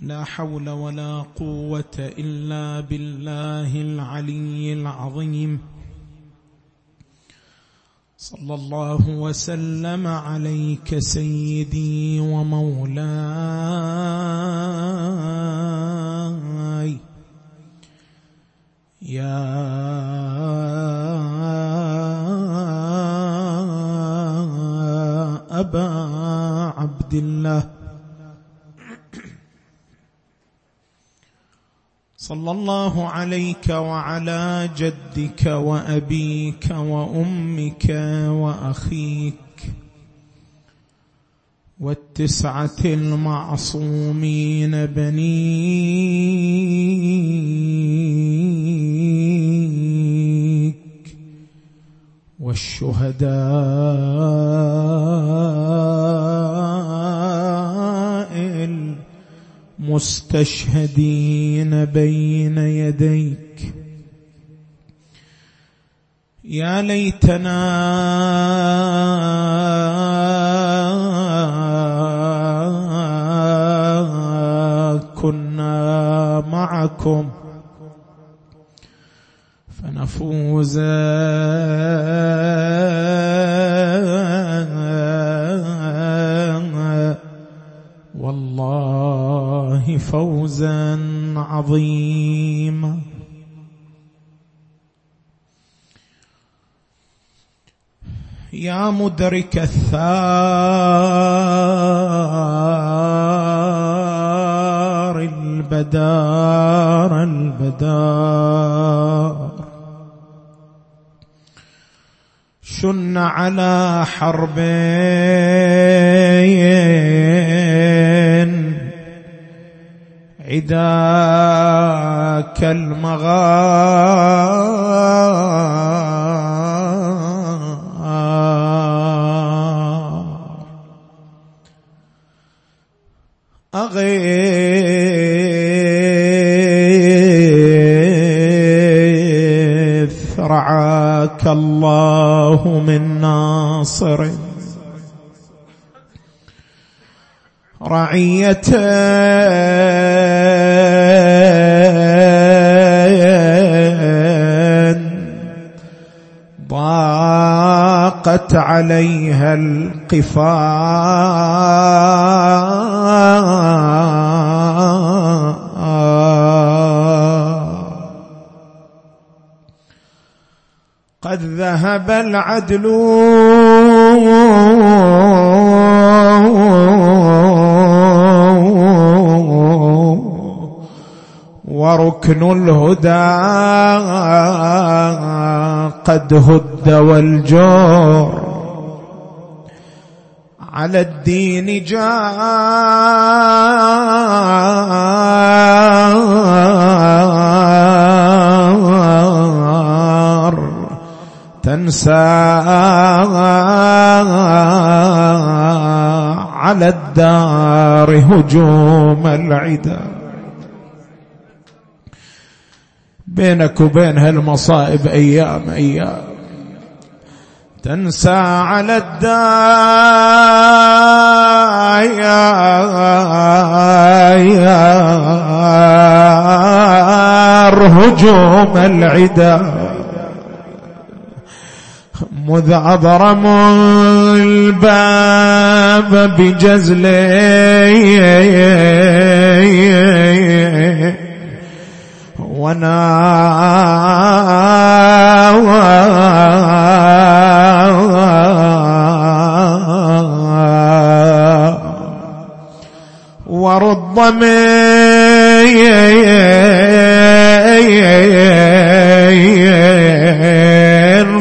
لا حول ولا قوة إلا بالله العلي العظيم. صلى الله وسلم عليك سيدي ومولاي. يا أبا عبد الله. صلى الله عليك وعلى جدك وأبيك وأمك وأخيك والتسعة المعصومين بنيك والشهداء مستشهدين بين يديك. يا ليتنا كنا معكم. فنفوز. والله فوزا عظيما. يا مدرك الثار البدار البدار. شن على حربين عداك المغار أغيث رعاك الله من ناصر. رعية ضاقت عليها القفار قد ذهب العدل وركن الهدى قد هد والجور. على الدين جار. تنسى على الدار هجوم العدا. بينك وبين هالمصائب أيام أيام. تنسى على الدار هجوم العدا. مذ أضرم الباب بجزلي. ونا ورد من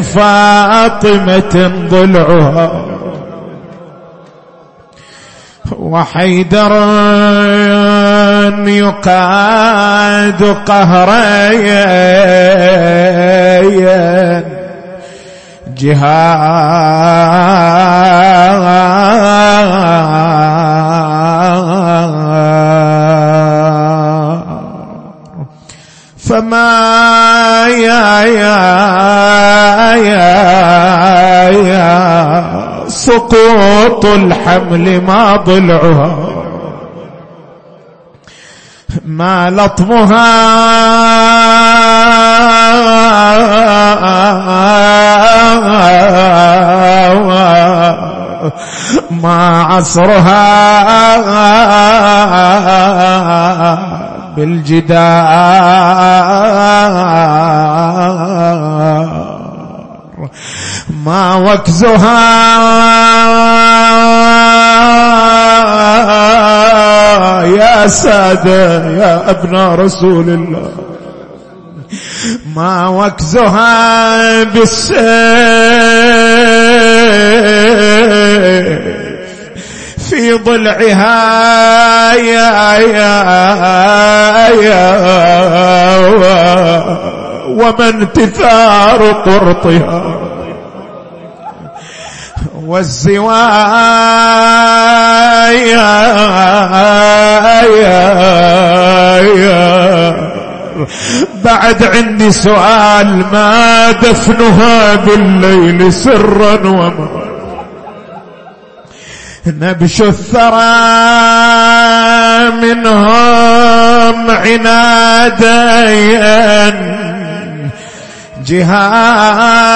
فاطمة ضلعها وحيدر يقاد قهرين. جهاد. فما يا يا يا يا سقوط الحمل ما ضلعها. ما لطمها. ما عصرها. بالجدار. ما وكزها. يا سادة يا أبناء رسول الله. ما وكزها بالسيف. في ضلعها يا يا يا وما انتثار قرطها. والزوايا بعد عندي سؤال ما دفنها بالليل سرا وما نبش الثرى منهم عنادا جهايا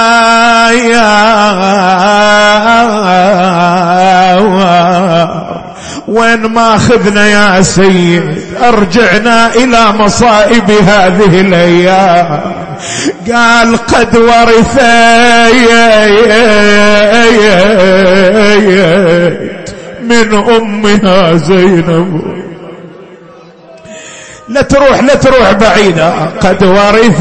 وين ما اخذنا يا سيد أرجعنا إلى مصائب هذه الأيام. قال قد ورثيت من أمها زينب. لا تروح لا تروح بعيدة قد ورثيت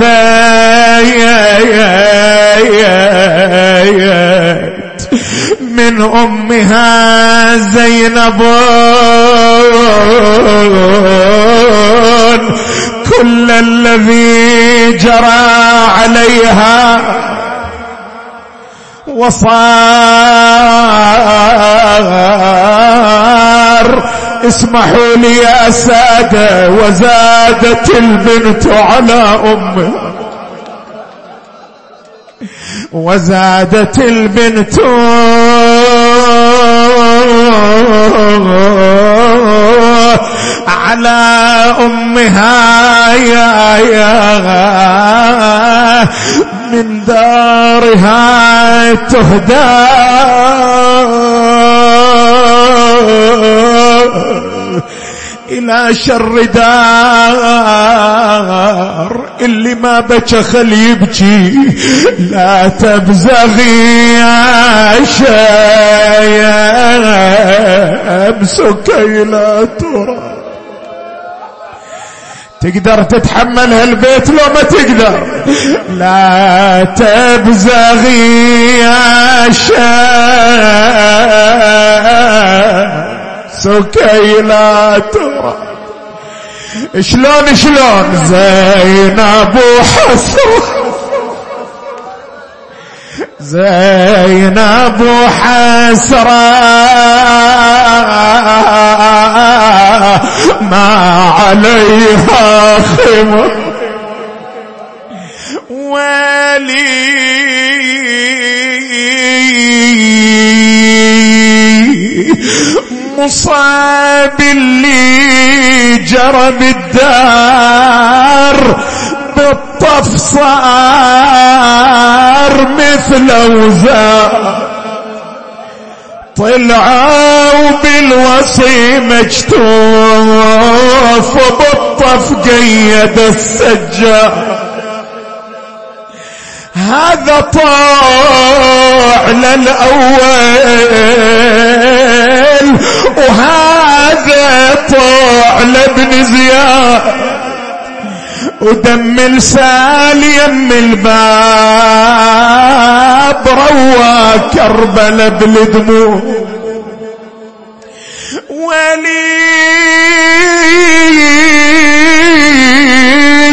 من أمها زينب. كل الذي جرى عليها وصار اسمحوا لي يا سادة وزادت البنت على أمها. وزادت البنت على أمها يا يا من دارها تهدى. إلى شر دار اللي ما بكى خل يبكي لا تبزغي يا شيب سكي لا ترى تقدر تتحمل هالبيت لو ما تقدر. لا تبزغي يا سكي لا ترى. شلون شلون زينب وحسرة زينب وحسرة ما عليها خمر مصاب اللي جرى بالدار بالطف صار مثل وزار طلعوا بالوصي مجتوف وبالطف قيد السجار هذا طاع للأول. وهذا طاع لابن زياد. ودم السال يم الباب روى كربل بالدموع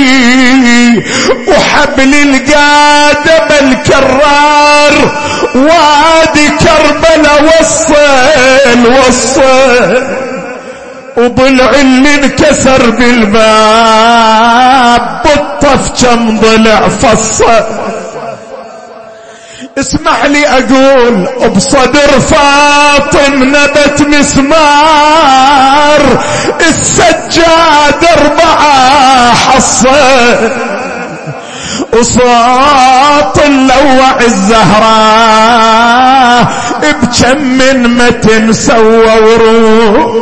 ولي وحبل القادم الكرار وادي كربلا وصل وصل وضلع اللي انكسر بالباب بالطف كم ضلع فصل اسمح لي أقول بصدر فاطم نبت مسمار السجاد أربعة حصة. وصوت اللوع الزهراء بكم من متن سوى وروح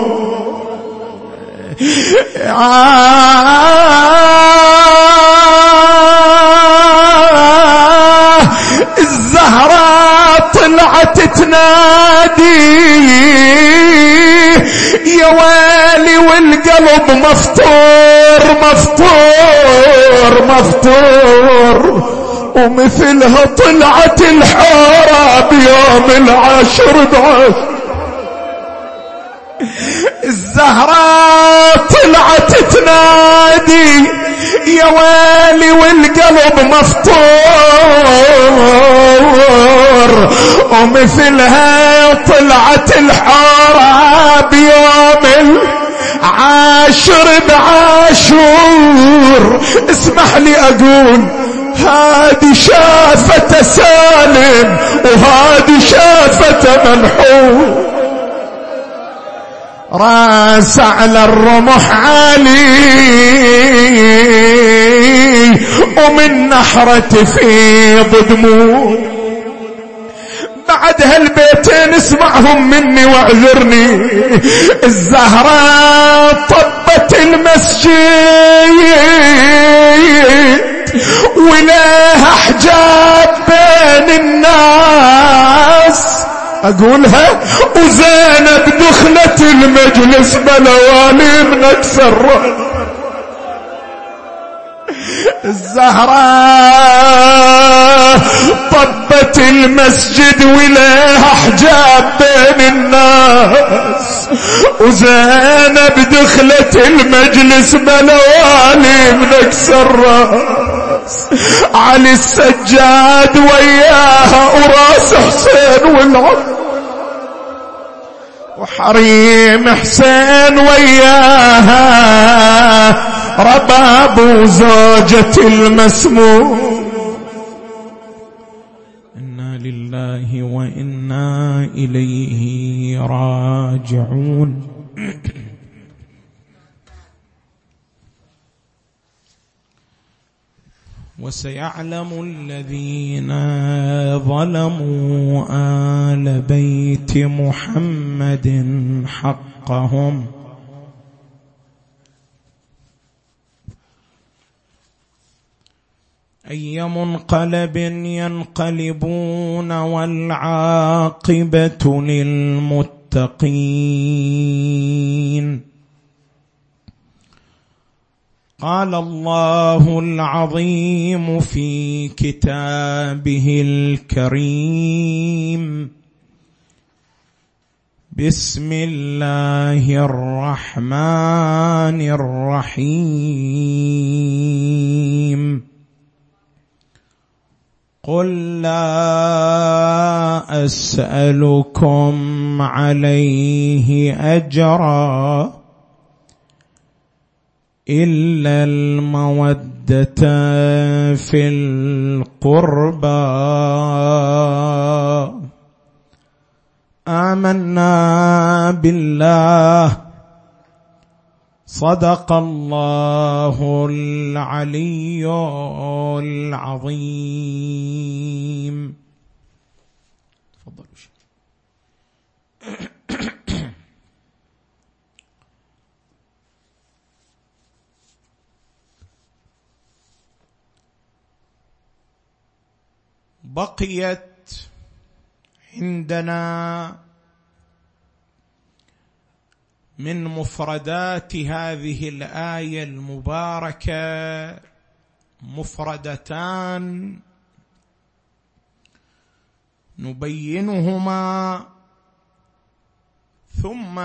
الزهراء طلعت تنادي يا ويلي والقلب مفطور مفطور مفطور ومثلها طلعت الحارة بيوم العاشر بعشر الزهراء طلعت تنادي يا ويلي والقلب مفطور ومثلها طلعت الحارة بيوم العاشر بعاشور اسمح لي أقول هادي شافة سالم وهادي شافة منحور راس على الرمح عالي ومن نحرة فيض دموع بعد هالبيتين اسمعهم مني واعذرني. الزهراء طبت المسجد ولها حجاب بين الناس. أقولها وزينب دخلت المجلس بلواني من أكثر الزهراء طبت المسجد ولها حجاب بين الناس. وزينب دخلت المجلس بلواني من أكثر راس علي السجاد وياها وراس حسين والعم. وحريم حسين وياها. رباب زوجة المسموم. إنا لله وإنا إليه راجعون. وسيعلم الذين ظلموا آل بيت محمد حقهم. أي منقلب ينقلبون والعاقبة للمتقين. قال الله العظيم في كتابه الكريم. بسم الله الرحمن الرحيم. قل لا أسألكم عليه أجرا. إلا المودة في القربى. آمنا بالله. صدق الله العلي العظيم. بقيت عندنا من مفردات هذه الآية المباركة مفردتان. نبينهما. ثم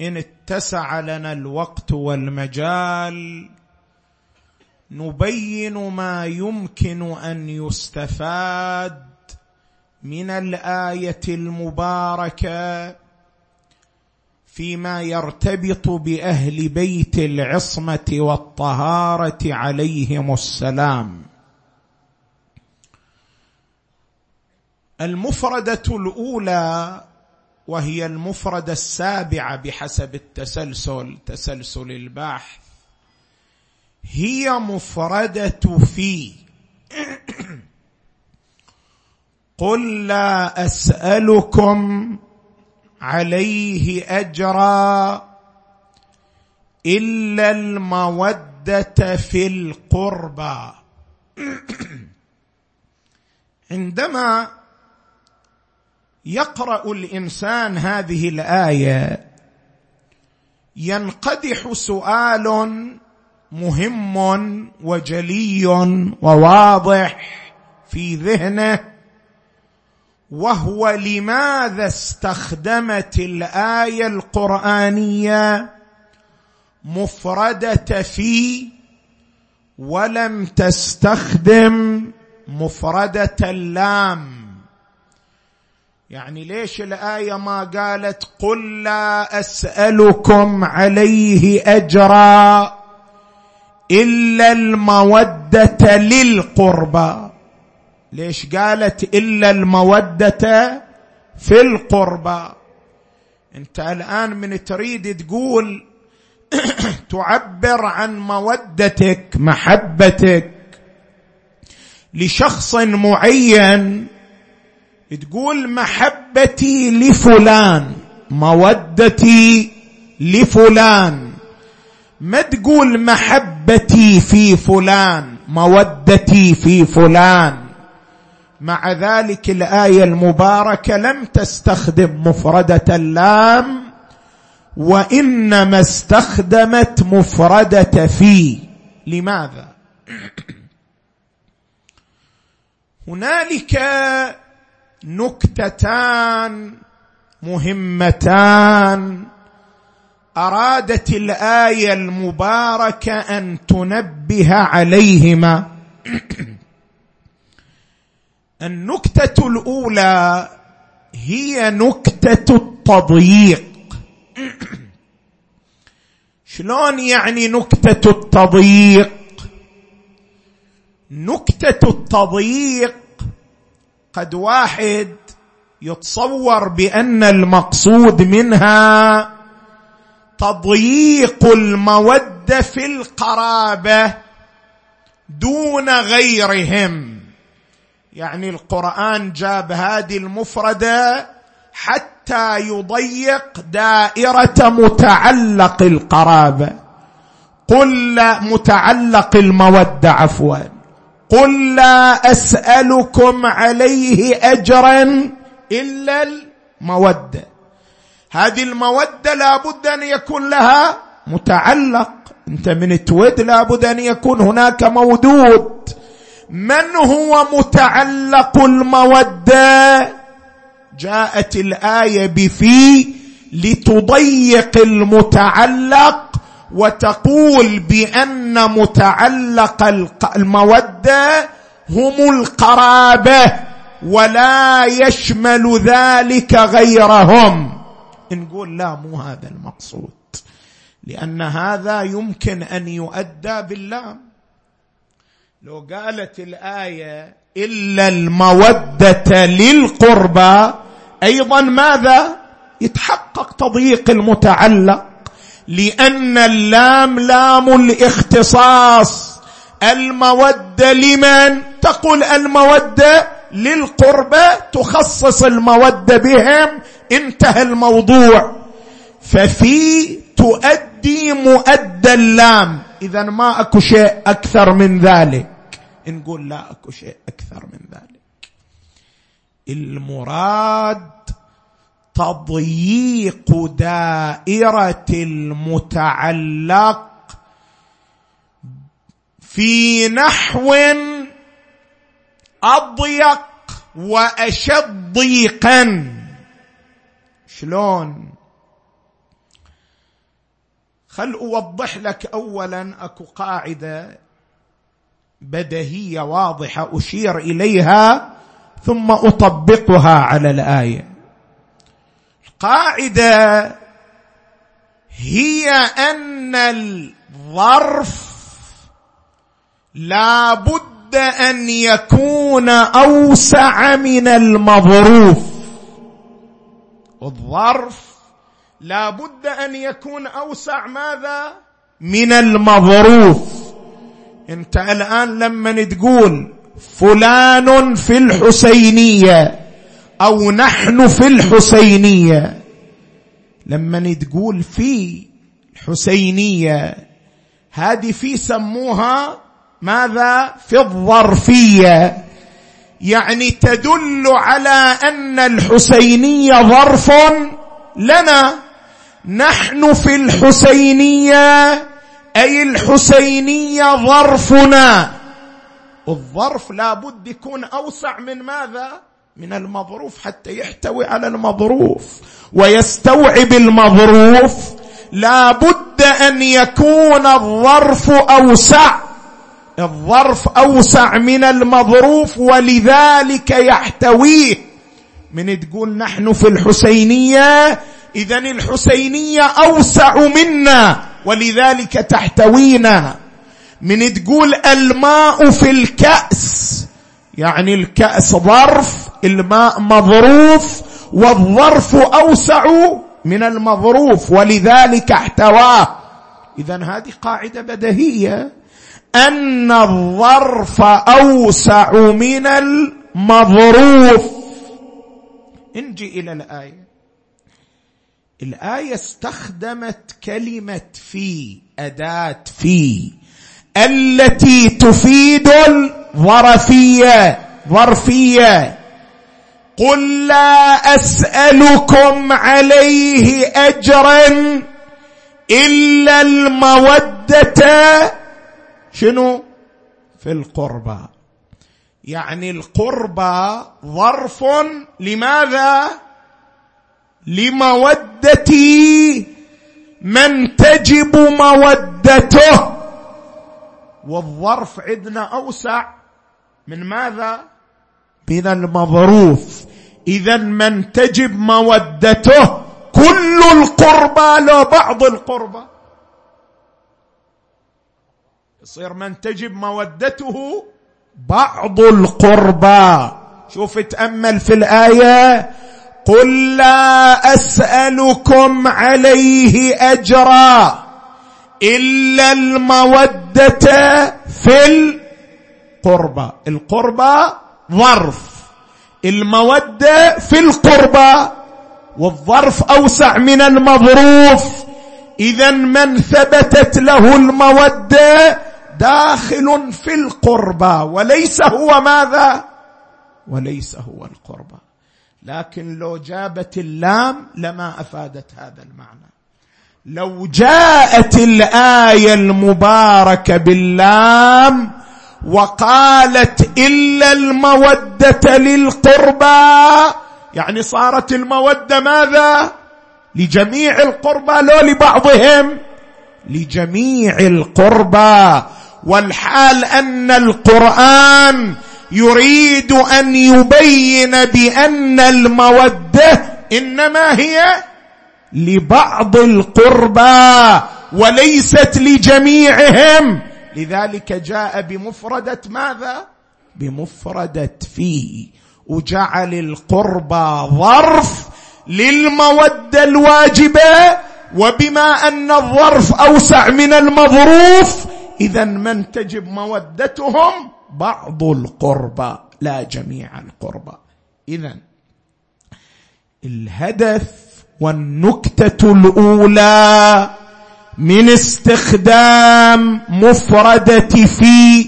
إن اتسع لنا الوقت والمجال. نبين ما يمكن أن يستفاد من الآية المباركة فيما يرتبط بأهل بيت العصمة والطهارة عليهم السلام. المفردة الأولى وهي المفردة السابعة بحسب التسلسل تسلسل البحث هي مفردة في. قل لا أسألكم عليه أجرا إلا المودة في القربى. عندما يقرأ الإنسان هذه الآية ينقدح سؤال مهم وجلي وواضح في ذهنه وهو لماذا استخدمت الآية القرآنية مفردة في ولم تستخدم مفردة اللام. يعني ليش الآية ما قالت قل لا أسألكم عليه أجرا؟ إلا المودة للقربى. ليش قالت إلا المودة في القربى؟ أنت الآن من تريد تقول تعبر عن مودتك محبتك لشخص معين. تقول محبتي لفلان مودتي لفلان. ما تقول محبتي في فلان مودتي في فلان. مع ذلك الآية المباركة لم تستخدم مفردة اللام وإنما استخدمت مفردة في. لماذا؟ هنالك نكتتان مهمتان أرادت الآية المباركة أن تنبه عليهما. النكتة الأولى هي نكتة التضييق. شلون يعني نكتة التضييق؟ نكتة التضييق قد واحد يتصور بأن المقصود منها تضييق المودة في القرابة دون غيرهم. يعني القرآن جاب هذه المفردة حتى يضيق دائرة متعلق القرابة. قل متعلق المودة عفوا. قل لا أسألكم عليه اجرا إلا المودة. هذه المودة لابد أن يكون لها متعلق. أنت من تود لابد أن يكون هناك مودود. من هو متعلق المودة؟ جاءت الآية بفي لتضيق المتعلق وتقول بأن متعلق المودة هم القرابة ولا يشمل ذلك غيرهم. نقول لا مو هذا المقصود. لأن هذا يمكن أن يؤدى باللام. لو قالت الآية إلا المودة للقربى أيضا ماذا؟ يتحقق تضييق المتعلق. لأن اللام لام الاختصاص. المودة لمن؟ تقول المودة للقربى تخصص المودة بهم انتهى الموضوع. ففي تؤدي مؤدى اللام. اذا ما أكو شيء أكثر من ذلك. نقول لا أكو شيء أكثر من ذلك. المراد تضييق دائرة المتعلق في نحو أضيق وأشد ضيقا. شلون؟ خل أوضح لك اولا أكو قاعدة بديهية واضحة أشير إليها ثم أطبقها على الآية. القاعدة هي أن الظرف لا بد أن يكون أوسع من المظروف. الظرف لا بد أن يكون أوسع ماذا؟ من المظروف. أنت الآن لما تقول فلان في الحسينية أو نحن في الحسينية لما تقول في الحسينية هذه في سموها ماذا؟ في الظرفية. يعني تدل على أن الحسينية ظرف لنا. نحن في الحسينية أي الحسينية ظرفنا. الظرف لابد يكون أوسع من ماذا؟ من المظروف حتى يحتوي على المظروف ويستوعب المظروف. لا بد أن يكون الظرف أوسع. الظرف أوسع من المظروف ولذلك يحتويه. من تقول نحن في الحسينية اذا الحسينية أوسع منا ولذلك تحتوينا. من تقول الماء في الكأس يعني الكأس ظرف الماء مظروف والظرف أوسع من المظروف ولذلك احتواه. اذا هذه قاعدة بديهية. أن الظرف أوسع من المظروف. نجي إلى الآية. الآية استخدمت كلمة في أداة في التي تفيد الظرفية. ظرفية. قل لا أسألكم عليه أجرا إلا المودة شنو؟ في القربى. يعني القربى ظرف لماذا؟ لمودة من تجب مودته. والظرف عندنا أوسع من ماذا؟ من المظروف. إذا من تجب مودته كل القربى لا بعض القربى. يصير من تجب مودته بعض القربى. شوف تأمل في الآية. قل لا أسألكم عليه أجرا إلا المودة في القربى. القربى ظرف. المودة في القربى والظرف أوسع من المظروف. اذا من ثبتت له المودة داخل في القربى وليس هو ماذا؟ وليس هو القربى لكن لو جابت اللام لما أفادت هذا المعنى. لو جاءت الآية المباركة باللام وقالت إلا المودة للقربى يعني صارت المودة ماذا؟ لجميع القربى لو لبعضهم؟ لجميع القربى. والحال أن القرآن يريد أن يبين بأن المودة إنما هي لبعض القربى وليست لجميعهم. لذلك جاء بمفردة ماذا؟ بمفردة فيه. وجعل القربى ظرف للمودة الواجبة. وبما أن الظرف أوسع من المظروف إذا من تجب مودتهم بعض القربى لا جميع القربى. إذا الهدف والنكتة الأولى من استخدام مفردة في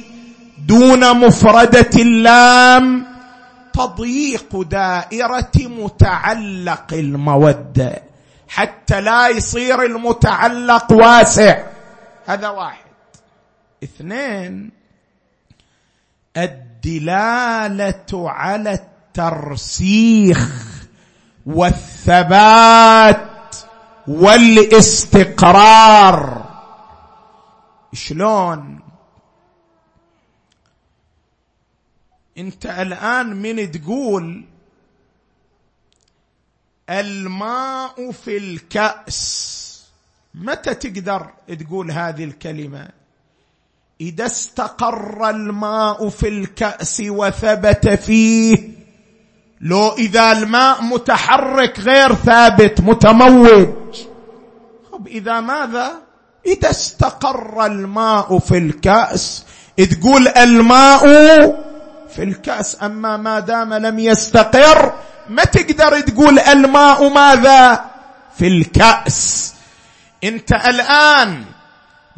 دون مفردة اللام تضييق دائرة متعلق المودة حتى لا يصير المتعلق واسع. هذا واحد. اثنين الدلالة على الترسيخ والثبات والاستقرار. شلون؟ انت الآن من تقول الماء في الكأس. متى تقدر تقول هذه الكلمة؟ إذا استقر الماء في الكأس وثبت فيه لو إذا الماء متحرك غير ثابت متموج. طب إذا ماذا؟ إذا استقر الماء في الكأس. تقول الماء في الكأس أما ما دام لم يستقر ما تقدر تقول الماء ماذا؟ في الكأس. أنت الآن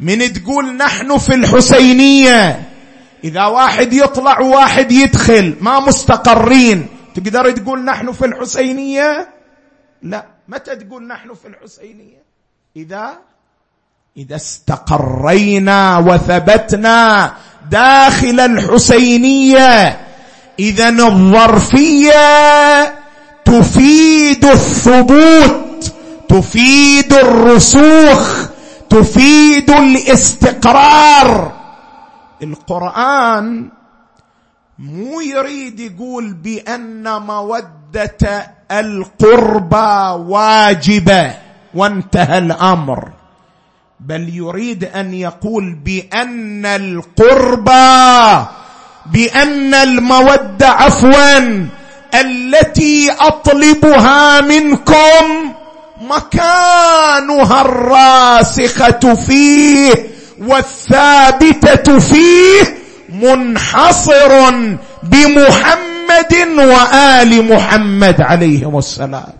من تقول نحن في الحسينية. إذا واحد يطلع وواحد يدخل ما مستقرين. تقدر تقول نحن في الحسينية؟ لا متى تقول نحن في الحسينية؟ إذا إذا استقرينا وثبتنا داخل الحسينية. إذا الظرفية تفيد الثبوت تفيد الرسوخ. تفيد الاستقرار. القرآن مو يريد يقول بأن مودة القربى واجبة وانتهى الأمر بل يريد أن يقول بأن القربى بأن المودة عفوا التي أطلبها منكم مكانها الراسخة فيه والثابتة فيه منحصر بمحمد وآل محمد عليهم السلام.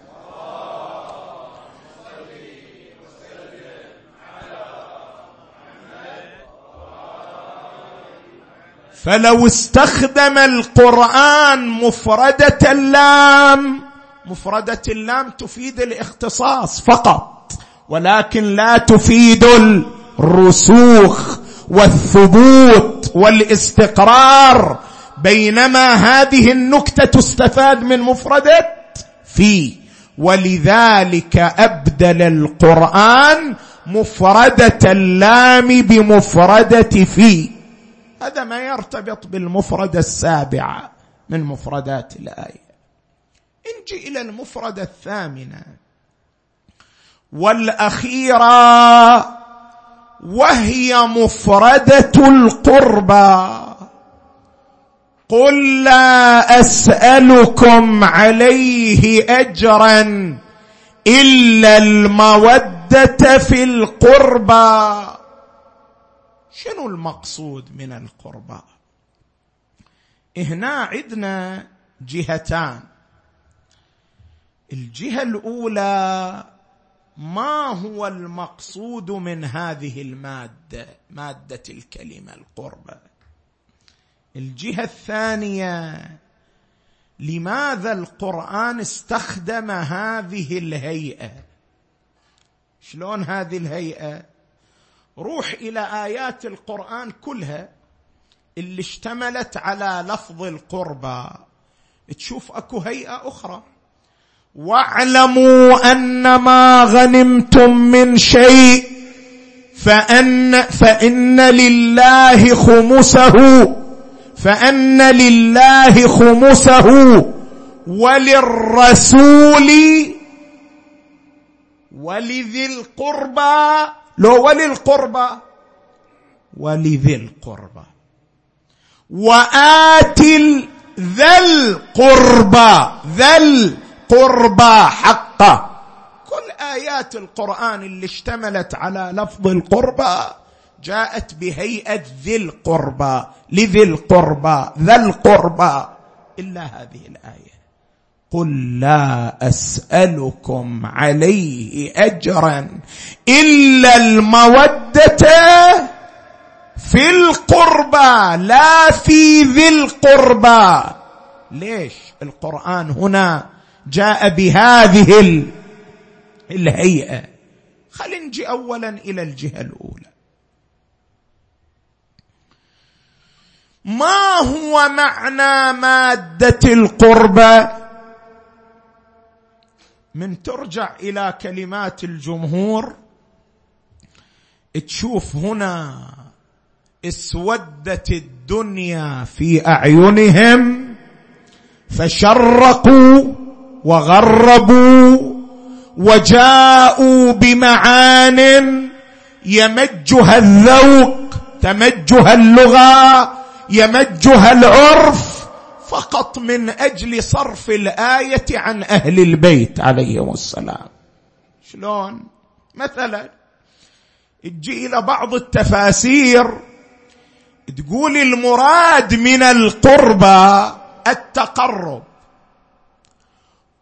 فلو استخدم القرآن مفردة اللام مفردة اللام تفيد الاختصاص فقط ولكن لا تفيد الرسوخ والثبوت والاستقرار بينما هذه النكتة تستفاد من مفردة في. ولذلك أبدل القرآن مفردة اللام بمفردة في. هذا ما يرتبط بالمفردة السابعة من مفردات الآية. نجي إلى المفردة الثامنة والأخيرة وهي مفردة القربى. قل لا أسألكم عليه أجرا إلا المودة في القربى. شنو المقصود من القربى؟ هنا عندنا جهتان. الجهة الأولى ما هو المقصود من هذه المادة مادة الكلمة القربى الجهة الثانية لماذا القرآن استخدم هذه الهيئة؟ شلون هذه الهيئة؟ روح إلى آيات القرآن كلها اللي اشتملت على لفظ القربى. تشوف أكو هيئة أخرى. واعلموا أن ما غنمتم من شيء فان فإن لله خمسه فأن لله خمسه وللرسول ولذي القربى لو ولي القربى ولذي القربى. وآت ذا القربى ذا القربى حقه كل آيات القرآن اللي اشتملت على لفظ القربى جاءت بهيئة ذي القربى. لذي القربى؟ ذا القربى. إلا هذه الآية. قل لا أسألكم عليه أجرا إلا المودة في القربى لا في ذي القربى. ليش؟ القرآن هنا جاء بهذه الهيئة. خلينا نجي اولا إلى الجهة الأولى. ما هو معنى مادة القربى من ترجع إلى كلمات الجمهور. تشوف هنا اسودت الدنيا في أعينهم فشرقوا وغربوا وجاءوا بمعان يمجها الذوق تمجها اللغة يمجها العرف فقط من أجل صرف الآية عن أهل البيت عليهم السلام. شلون؟ مثلا تجي إلى بعض التفاسير تقول المراد من القربى التقرب.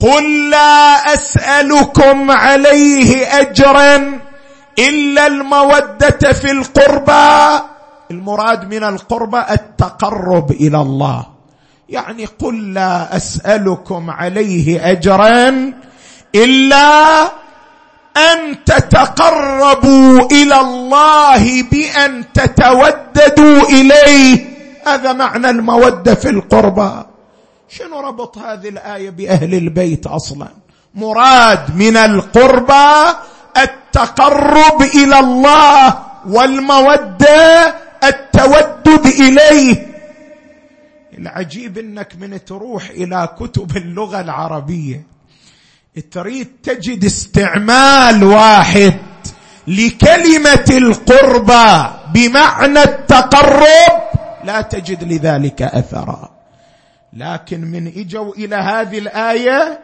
قل لا اسالكم عليه اجرا الا الموده في القربى. المراد من القربى التقرب إلى الله. يعني قل لا اسالكم عليه اجرا الا ان تتقربوا إلى الله بان تتوددوا اليه. هذا معنى المودة في القربى. شنو ربط هذه الآية بأهل البيت أصلا؟ مراد من القربى التقرب إلى الله والمودة التودد إليه. العجيب إنك من تروح إلى كتب اللغة العربية. تريد تجد استعمال واحد لكلمة القربى بمعنى التقرب لا تجد لذلك اثرا. لكن من اجوا إلى هذه الآية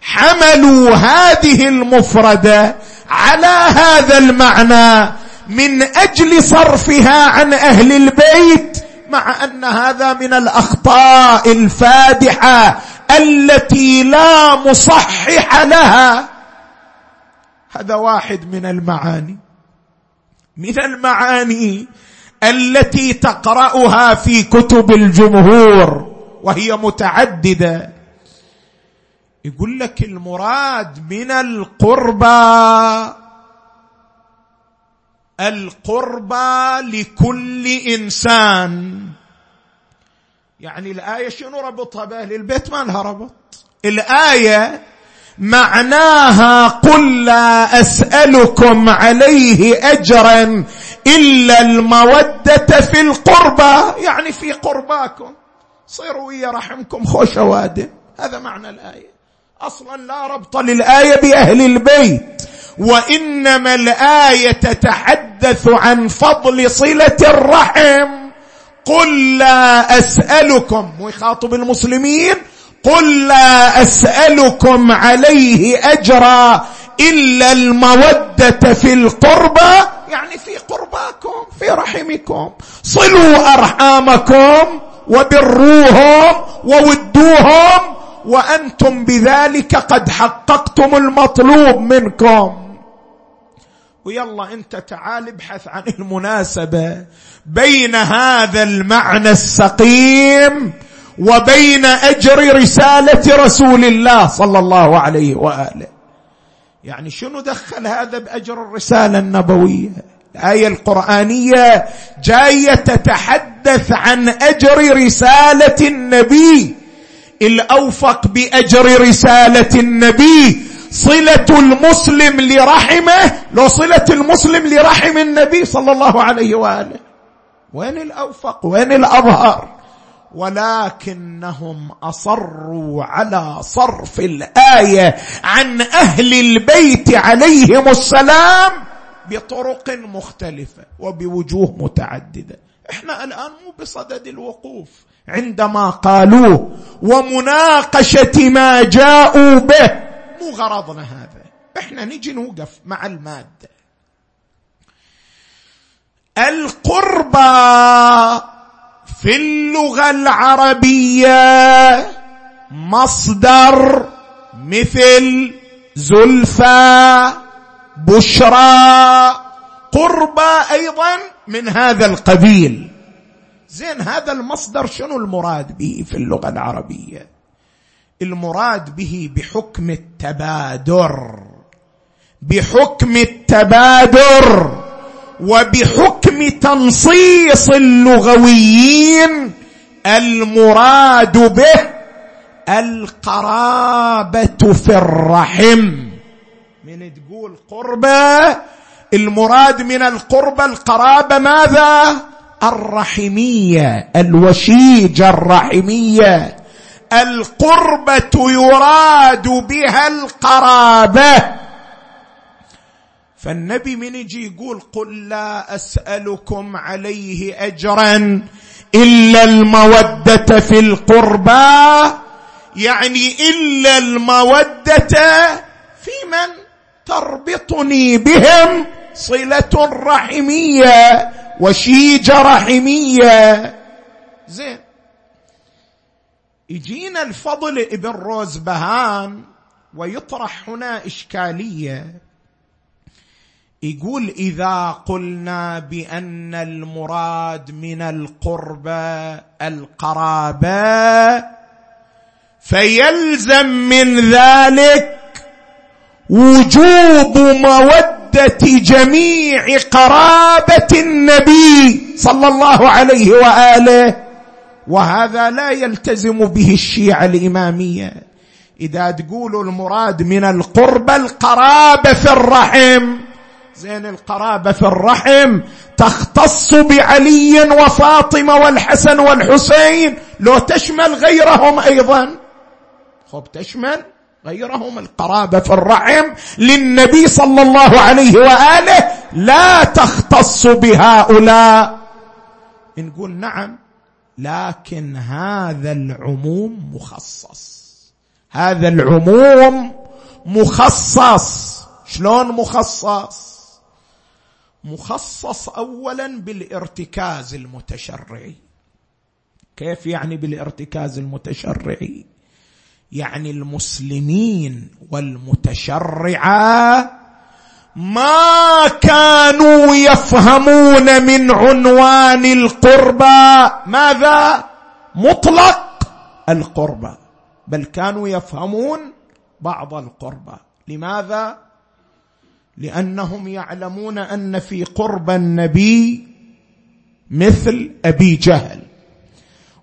حملوا هذه المفردة على هذا المعنى من أجل صرفها عن أهل البيت مع أن هذا من الأخطاء الفادحة التي لا مصحح لها. هذا واحد من المعاني. من المعاني التي تقرأها في كتب الجمهور. وهي متعددة. يقول لك المراد من القربى القربى لكل إنسان. يعني الآية شنو ربطها بأهل البيت؟ ما لها ربط. الآية معناها قل لا أسألكم عليه اجرا إلا المودة في القربى. يعني في قرباكم. صيروا ويا رحمكم خوش وادم هذا معنى الآية. أصلا لا ربط للآية بأهل البيت وإنما الآية تتحدث عن فضل صلة الرحم. قل لا أسألكم ويخاطب المسلمين قل لا أسألكم عليه أجرا إلا المودة في القربى. يعني في قرباكم في رحمكم. صلوا أرحامكم. وبروهم وودوهم وأنتم بذلك قد حققتم المطلوب منكم. ويلا أنت تعال ابحث عن المناسبة بين هذا المعنى السقيم وبين أجر رسالة رسول الله صلى الله عليه وآله. يعني شنو دخل هذا بأجر الرسالة النبوية؟ الآية القرآنية جاية تتحدث عن أجر رسالة النبي. الاوفق بأجر رسالة النبي صلة المسلم لرحمه لو صلة المسلم لرحم النبي صلى الله عليه وآله. وين الأوفق؟ وين الأظهر؟ ولكنهم أصروا على صرف الآية عن أهل البيت عليهم السلام بطرق مختلفة وبوجوه متعددة. إحنا الآن مو بصدد الوقوف. عندما قالوه ومناقشة ما جاءوا به مو غرضنا هذا. إحنا نجي نوقف مع المادة. القربى في اللغة العربية مصدر مثل زلفى بشرى قربى أيضا من هذا القبيل. زين هذا المصدر شنو المراد به في اللغة العربية؟ المراد به بحكم التبادر. بحكم التبادر وبحكم تنصيص اللغويين المراد به القرابة في الرحم. من تقول قربه المراد من القربه القرابة ماذا؟ الرحمية الوشيجة الرحمية. القربة يراد بها القرابة. فالنبي من يجي يقول قل لا أسألكم عليه اجرا إلا المودة في القربى. يعني إلا المودة في من؟ تربطني بهم صلة رحمية وشيجه رحمية. زين. يجينا الفضل ابن روزبهان ويطرح هنا إشكالية. يقول إذا قلنا بأن المراد من القربى القرابة فيلزم من ذلك وجوب مودة جميع قرابة النبي صلى الله عليه وآله. وهذا لا يلتزم به الشيعة الإمامية. إذا تقولوا المراد من القربة القرابة في الرحم. زين القرابة في الرحم تختص بعلي وفاطمة والحسن والحسين. لو تشمل غيرهم أيضا. خب تشمل؟ غيرهم القرابة في الرحم للنبي صلى الله عليه وآله لا تختص بهؤلاء. نقول نعم لكن هذا العموم مخصص. هذا العموم مخصص. شلون مخصص؟ مخصص اولا بالارتكاز المتشرعي. كيف يعني بالارتكاز المتشرعي؟ يعني المسلمين والمتشرعة ما كانوا يفهمون من عنوان القربى. ماذا؟ مطلق القربى. بل كانوا يفهمون بعض القربى. لماذا؟ لأنهم يعلمون أن في قرب النبي مثل أبي جهل.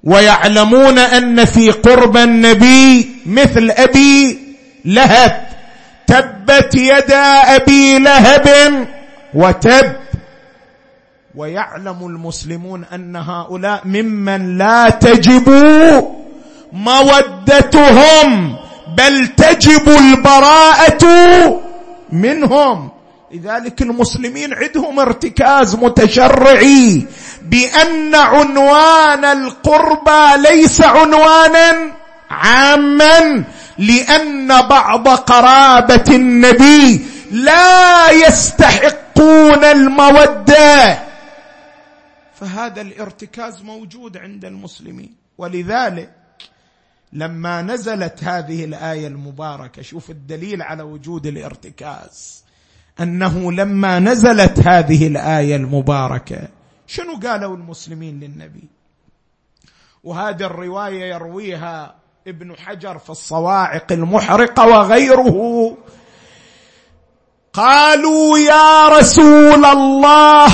ويعلمون أن في قرب النبي مثل أبي لهب. تبت يدا أبي لهب وتب. ويعلم المسلمون أن هؤلاء ممن لا تجب مودتهم بل تجب البراءة منهم. لذلك المسلمين عندهم ارتكاز متشرعي. بأن عنوان القربى ليس عنوانا عاما لأن بعض قرابة النبي لا يستحقون المودة. فهذا الارتكاز موجود عند المسلمين. ولذلك لما نزلت هذه الآية المباركة شوف الدليل على وجود الارتكاز. أنه لما نزلت هذه الآية المباركة شنو قالوا المسلمين للنبي؟ وهذه الرواية يرويها ابن حجر في الصواعق المحرقة وغيره. قالوا يا رسول الله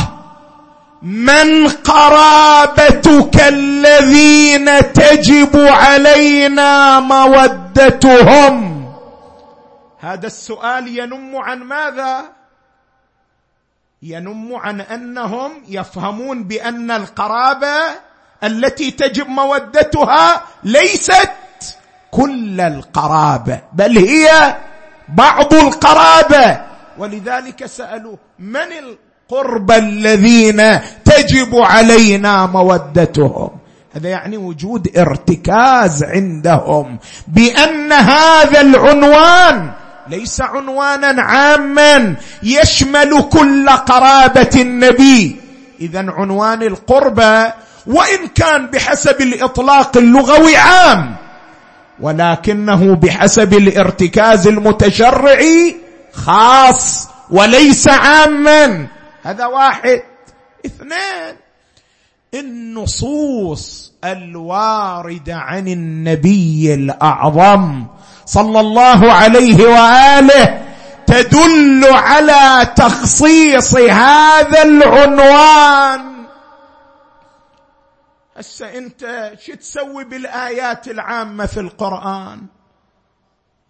من قرابتك الذين تجب علينا مودتهم؟ هذا السؤال ينم عن ماذا؟ ينم عن أنهم يفهمون بأن القرابة التي تجب مودتها ليست كل القرابة بل هي بعض القرابة. ولذلك سألوا من القرب الذين تجب علينا مودتهم؟ هذا يعني وجود ارتكاز عندهم بأن هذا العنوان ليس عنوانا عاما يشمل كل قرابة النبي. اذا عنوان القربه وإن كان بحسب الإطلاق اللغوي عام ولكنه بحسب الارتكاز المتشرعي خاص وليس عاما. هذا واحد. اثنين النصوص الوارده عن النبي الأعظم صلى الله عليه وآله تدل على تخصيص هذا العنوان. هسه انت شو تسوي بالآيات العامة في القرآن؟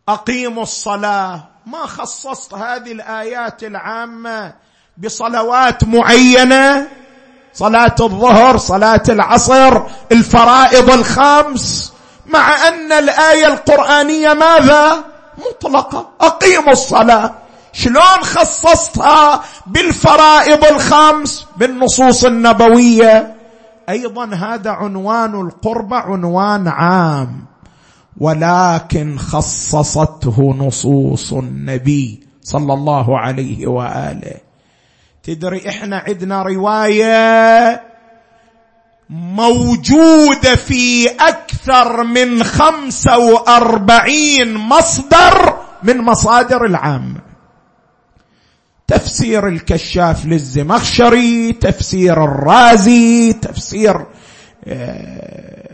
أقيموا الصلاة. ما خصصت هذه الآيات العامة بصلوات معينة؟ صلاة الظهر صلاة العصر الفرائض الخمس؟ مع أن الآية القرآنية ماذا؟ مطلقة. أقيموا الصلاة. شلون خصصتها بالفرائض الخمس بالنصوص النبوية؟ أيضا هذا عنوان القربة عنوان عام. ولكن خصصته نصوص النبي صلى الله عليه وآله. تدري إحنا عندنا رواية موجوده في أكثر من خمسة وأربعين مصدر من مصادر العامه تفسير الكشاف للزمخشري تفسير الرازي تفسير آه،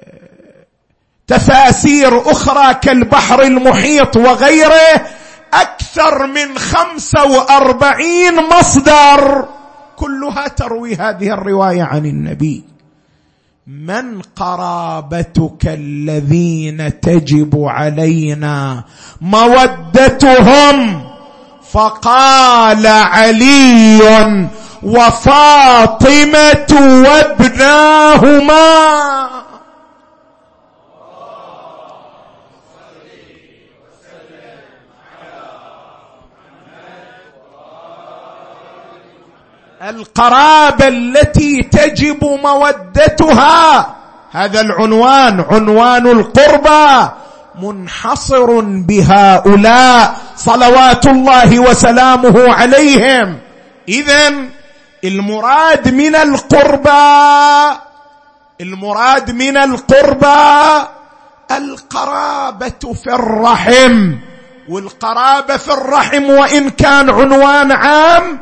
تفاسير أخرى كالبحر المحيط وغيره. أكثر من خمسة وأربعين مصدر. كلها تروي هذه الرواية عن النبي. من قرابتك الذين تجب علينا مودتهم؟ فقال علي وفاطمة وابناهما. القرابة التي تجب مودتها. هذا العنوان عنوان القربى منحصر بهؤلاء. صلوات الله وسلامه عليهم. اذا المراد من القربى المراد من القربى القرابة في الرحم. والقرابة في الرحم وإن كان عنوان عام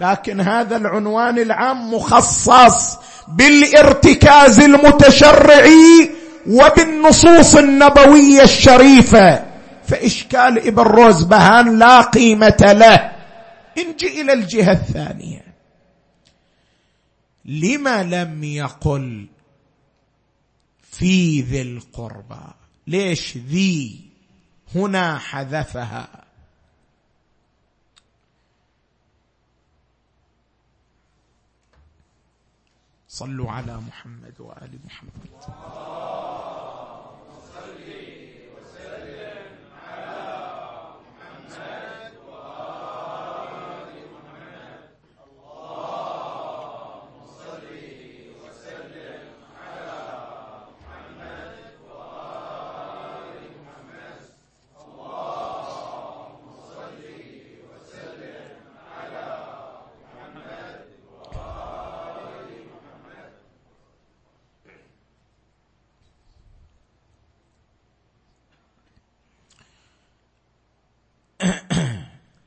لكن هذا العنوان العام مخصص بالارتكاز المتشرعي وبالنصوص النبوية الشريفة. فإشكال إبن روزبهان لا قيمة له. انجي إلى الجهة الثانية. لما لم يقل في ذي القربى؟ ليش ذي؟ هنا حذفها. صلوا على محمد وآل محمد.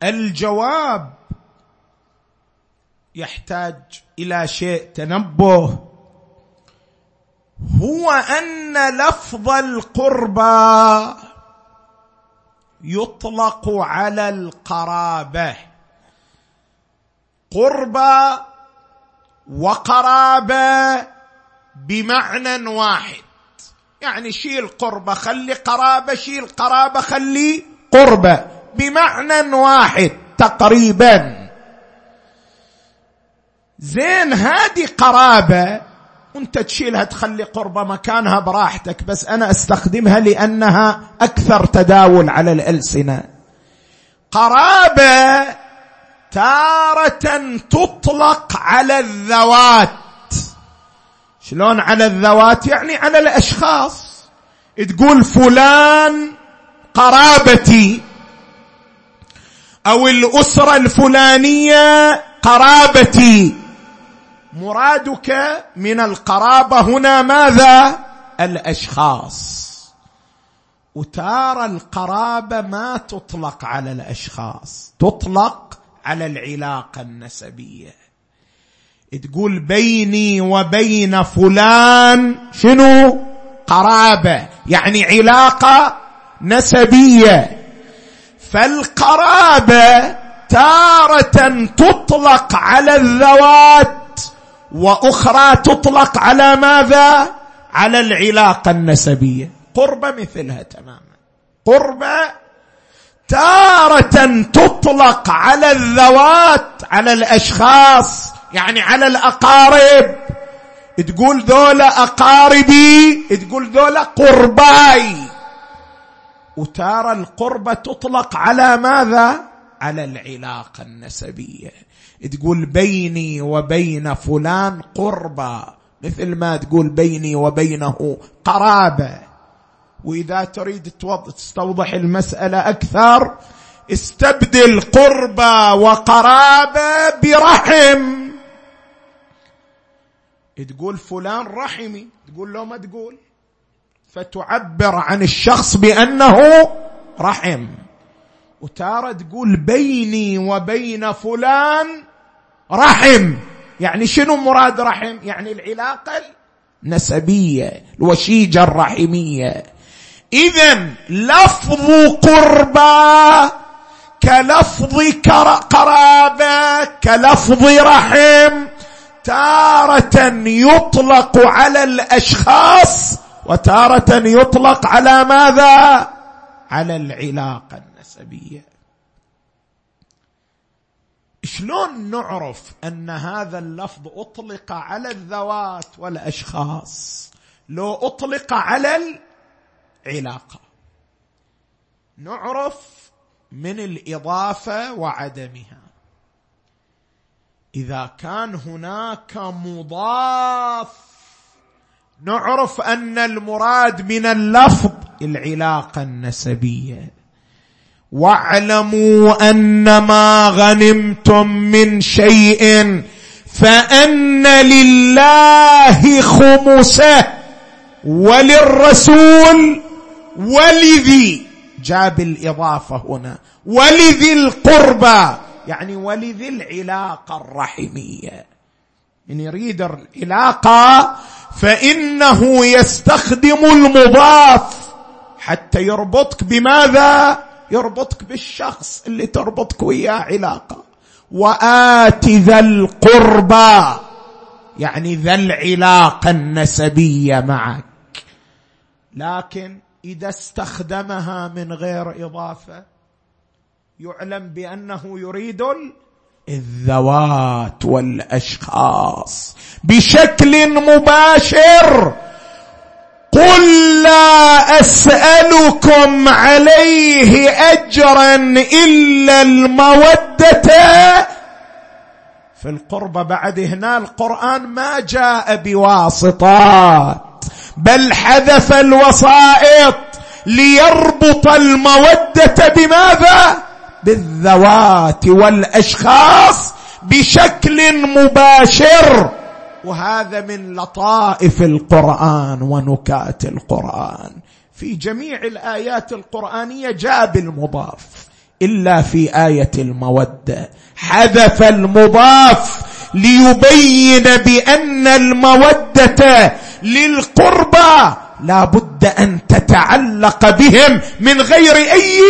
الجواب يحتاج إلى شيء تنبه. هو أن لفظ القربى يطلق على القرابة. قربى وقرابة بمعنى واحد. يعني شيل قربة خلي قرابة شيل قرابة خلي قربة. بمعنى واحد تقريبا. زين هذه قرابة. وانت تشيلها تخلي قربة مكانها براحتك بس أنا أستخدمها لأنها أكثر تداول على الألسنة. قرابة تارة تطلق على الذوات. شلون على الذوات؟ يعني على الأشخاص. تقول فلان قرابتي. أو الأسرة الفلانية قرابتي. مرادك من القرابة هنا ماذا؟ الأشخاص. وتارى القرابة ما تطلق على الأشخاص تطلق على العلاقة النسبية. تقول بيني وبين فلان شنو؟ قرابة يعني علاقة نسبية. فالقرابة تارة تطلق على الذوات وأخرى تطلق على ماذا؟ على العلاقة النسبية. قربه مثلها تماما. قربه تارة تطلق على الذوات على الأشخاص يعني على الأقارب. تقول ذولا أقاربي تقول ذولا قرباي. وتارى القربة تطلق على ماذا؟ على العلاقة النسبية. تقول بيني وبين فلان قربى مثل ما تقول بيني وبينه قرابة. وإذا تريد تستوضح المسألة أكثر استبدل قربى وقرابه برحم. تقول فلان رحمي تقول له ما تقول. فتعبر عن الشخص بأنه رحم. وتارة تقول بيني وبين فلان رحم. يعني شنو مراد رحم؟ يعني العلاقة النسبية الوشيجة الرحمية إذا لفظ قربى كلفظ قرابة كلفظ رحم تارة يطلق على الأشخاص وتارة يطلق على ماذا؟ على العلاقة النسبية. شلون نعرف أن هذا اللفظ أطلق على الذوات والأشخاص لو أطلق على العلاقة؟ نعرف من الإضافة وعدمها. إذا كان هناك مضاف نعرف أن المراد من اللفظ العلاقة النسبية. واعلموا أن ما غنمتم من شيء فأن لله خمسه وللرسول ولذي. جاب الاضافه هنا. ولذي القربى يعني ولذي العلاقة الرحمية. من يريد العلاقة فإنه يستخدم المضاف حتى يربطك بماذا؟ يربطك بالشخص اللي تربطك وياه علاقة. وآت ذا القربى يعني ذا العلاقة النسبية معك. لكن إذا استخدمها من غير إضافة يعلم بأنه يريد الذوات والأشخاص بشكل مباشر. قل لا أسألكم عليه أجرا إلا المودة. في القربة بعد هنا القرآن ما جاء بواسطات بل حذف الوسائط ليربط المودة. بماذا؟ بالذوات والأشخاص بشكل مباشر. وهذا من لطائف القرآن ونكات القرآن. في جميع الآيات القرآنية جاء بالمضاف إلا في آية المودة. حذف المضاف ليبين بأن المودة للقربى. لا بد أن تتعلق بهم من غير أي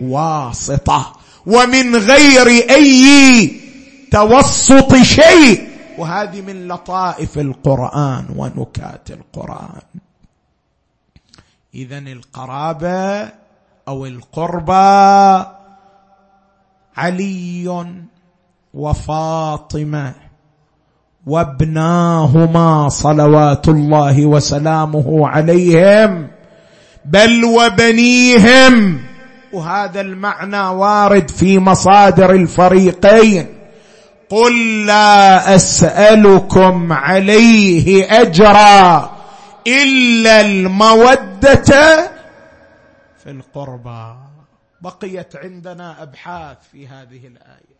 واسطة. ومن غير أي توسط شيء. وهذه من لطائف القرآن ونكات القرآن. اذا القرابة أو القربى علي وفاطمة وابناهما صلوات الله وسلامه عليهم بل وبنيهم. وهذا المعنى وارد في مصادر الفريقين. قل لا أسألكم عليه أجرا إلا المودة في القربى. بقيت عندنا أبحاث في هذه الآية.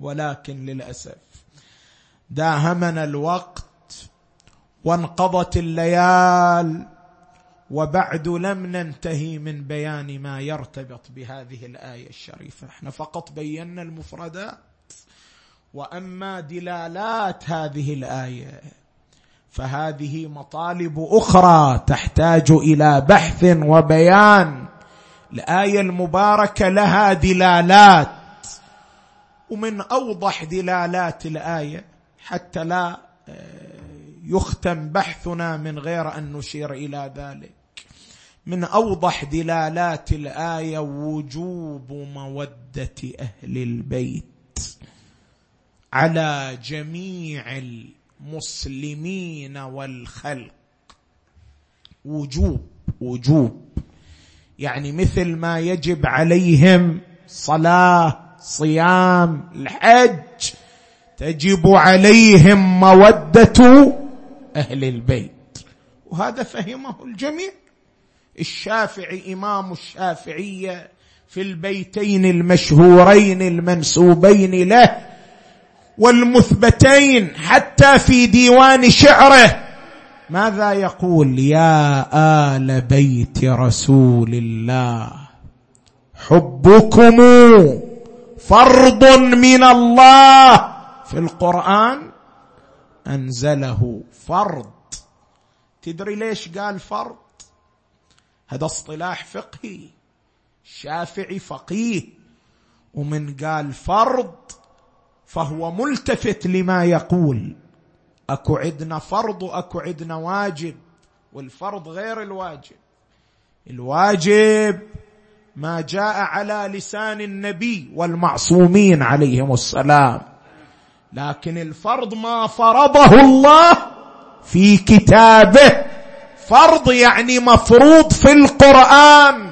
ولكن للأسف داهمنا الوقت وانقضت الليال وبعد لم ننتهي من بيان ما يرتبط بهذه الآية الشريفة. إحنا فقط بينا المفردات وأما دلالات هذه الآية فهذه مطالب أخرى تحتاج إلى بحث وبيان. الآية المباركة لها دلالات ومن أوضح دلالات الآية حتى لا آه، يختم بحثنا من غير أن نشير إلى ذلك. من أوضح دلالات الآية وجوب مودة أهل البيت على جميع المسلمين والخلق. وجوب وجوب. يعني مثل ما يجب عليهم صلاة صيام الحج تجب عليهم مودة أهل البيت. وهذا فهمه الجميع. الشافعي إمام الشافعية في البيتين المشهورين المنسوبين له والمثبتين حتى في ديوان شعره. ماذا يقول؟ يا آل بيت رسول الله حبكم فرض من الله. في القرآن أنزله فرض. تدري ليش قال فرض؟ هذا اصطلاح فقهي. الشافعي فقيه. ومن قال فرض فهو ملتفت لما يقول. أكو عدنا فرض وأكو عدنا واجب والفرض غير الواجب. الواجب ما جاء على لسان النبي والمعصومين عليهم السلام. لكن الفرض ما فرضه الله في كتابه. فرض يعني مفروض في القرآن.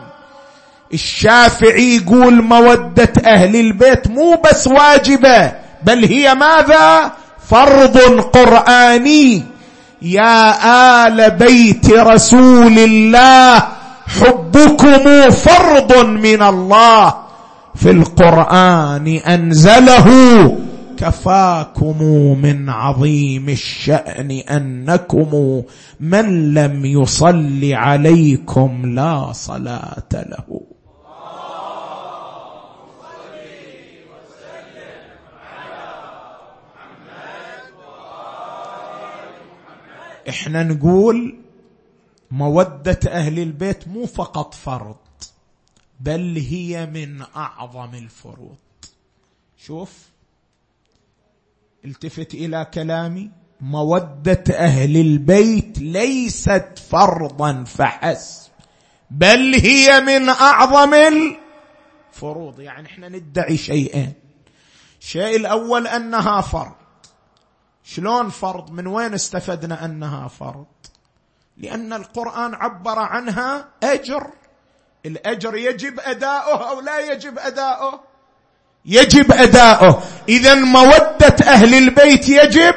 الشافعي يقول مودة أهل البيت مو بس واجبة بل هي ماذا؟ فرض قرآني. يا آل بيت رسول الله حبكم فرض من الله. في القرآن أنزله. كفاكم من عظيم الشأن أنكم من لم يصل عليكم لا صلاة له. إحنا نقول مودة أهل البيت مو فقط فرض بل هي من أعظم الفروض. شوف التفت إلى كلامي مودة أهل البيت ليست فرضا فحسب بل هي من أعظم الفروض. يعني إحنا ندعي شيئين الشيء الأول أنها فرض. شلون فرض؟ من وين استفدنا أنها فرض؟ لأن القرآن عبر عنها أجر. الأجر يجب أداؤه أو لا يجب أداؤه؟ يجب أداؤه. اذا مودة أهل البيت يجب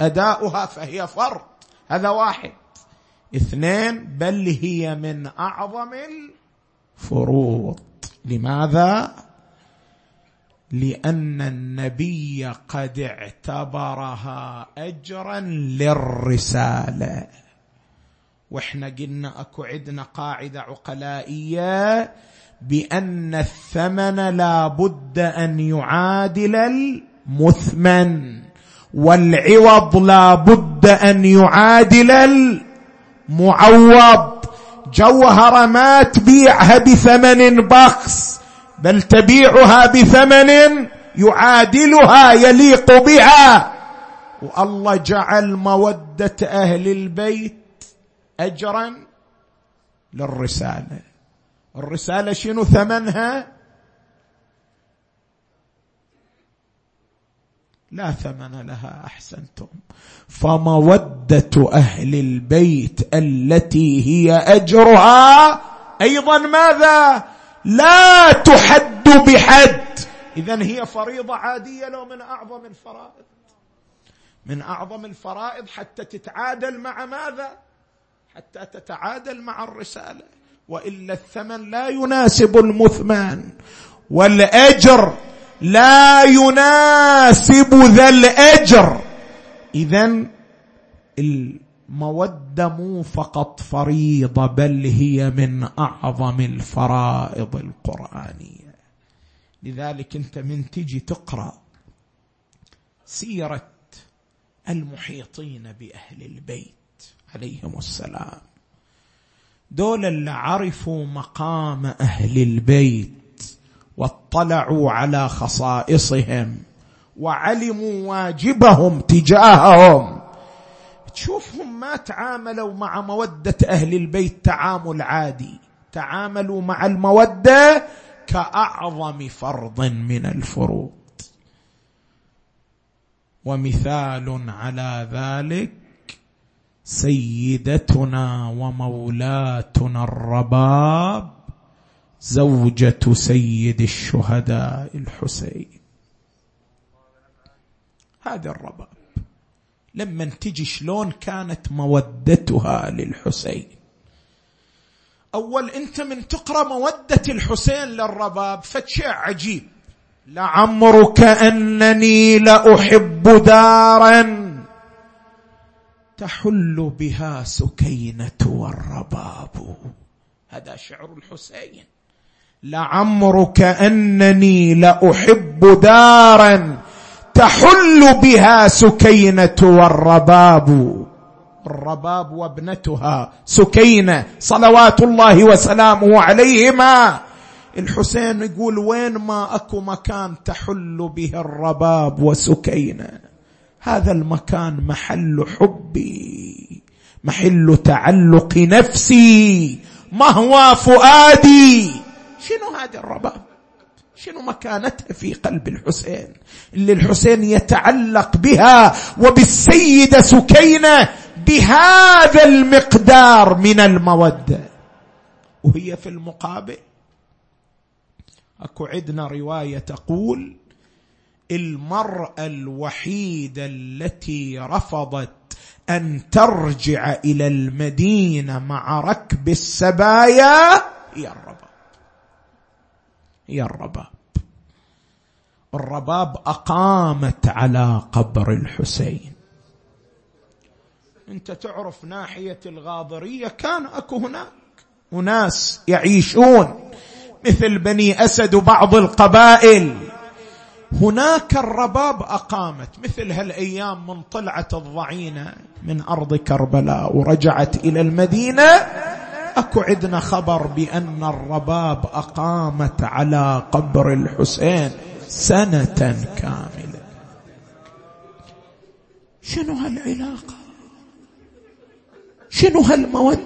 أداؤها فهي فرض. هذا واحد. اثنين بل هي من أعظم الفروض. لماذا؟ لأن النبي قد اعتبرها اجرا للرسالة. وإحنا قلنا أكو عندنا قاعدة عقلائية بأن الثمن لا بد أن يعادل المثمن والعوض لا بد أن يعادل المعوض. جوهره ما تبيعها بثمن بخس بل تبيعها بثمن يعادلها يليق بها. والله جعل مودة أهل البيت اجرا للرسالة. الرسالة شنو ثمنها؟ لا ثمن لها أحسنتم. فمودة أهل البيت التي هي أجرها أيضا ماذا؟ لا تحد بحد. اذا هي فريضة عادية لو من أعظم الفرائض. من أعظم الفرائض حتى تتعادل مع ماذا؟ حتى تتعادل مع الرسالة. وإلا الثمن لا يناسب المثمان والأجر لا يناسب ذا الأجر. اذا المودة مو فقط فريضة بل هي من أعظم الفرائض القرآنية. لذلك أنت من تجي تقرأ سيرة المحيطين بأهل البيت عليهم السلام. دول اللي عرفوا مقام أهل البيت واطلعوا على خصائصهم وعلموا واجبهم تجاههم. تشوفهم ما تعاملوا مع مودة أهل البيت تعامل عادي. تعاملوا مع المودة كأعظم فرض من الفروض. ومثال على ذلك سيدتنا ومولاتنا الرباب زوجة سيد الشهداء الحسين. هذا الرباب. لما تجي شلون كانت مودتها للحسين؟ أول أنت من تقرأ مودة الحسين للرباب فشيء عجيب. لعمرك أنني لأحب دارا. تحل بها سكينة والرباب. هذا شعر الحسين. لعمرك أنني لأحب دارا تحل بها سكينة والرباب. الرباب وابنتها سكينة صلوات الله وسلامه عليهما. الحسين يقول وين ما أكو مكان تحل به الرباب وسكينة؟ هذا المكان محل حبي محل تعلق نفسي مهوى فؤادي. شنو هذا الرباب؟ شنو مكانتها في قلب الحسين؟ اللي الحسين يتعلق بها وبالسيدة سكينة بهذا المقدار من المودة. وهي في المقابل. أكو عندنا رواية تقول المرأة الوحيدة التي رفضت أن ترجع إلى المدينة مع ركب السبايا؟ هي الرباب. هي الرباب. الرباب أقامت على قبر الحسين. أنت تعرف ناحية الغاضرية؟ كان أكو هناك. أناس يعيشون مثل بني أسد وبعض القبائل. هناك الرباب أقامت مثل هالأيام من طلعت الضعينة من أرض كربلاء ورجعت إلى المدينة. أكو عندنا خبر بأن الرباب أقامت على قبر الحسين سنة كاملة. شنو هالعلاقة؟ شنو هالمودة؟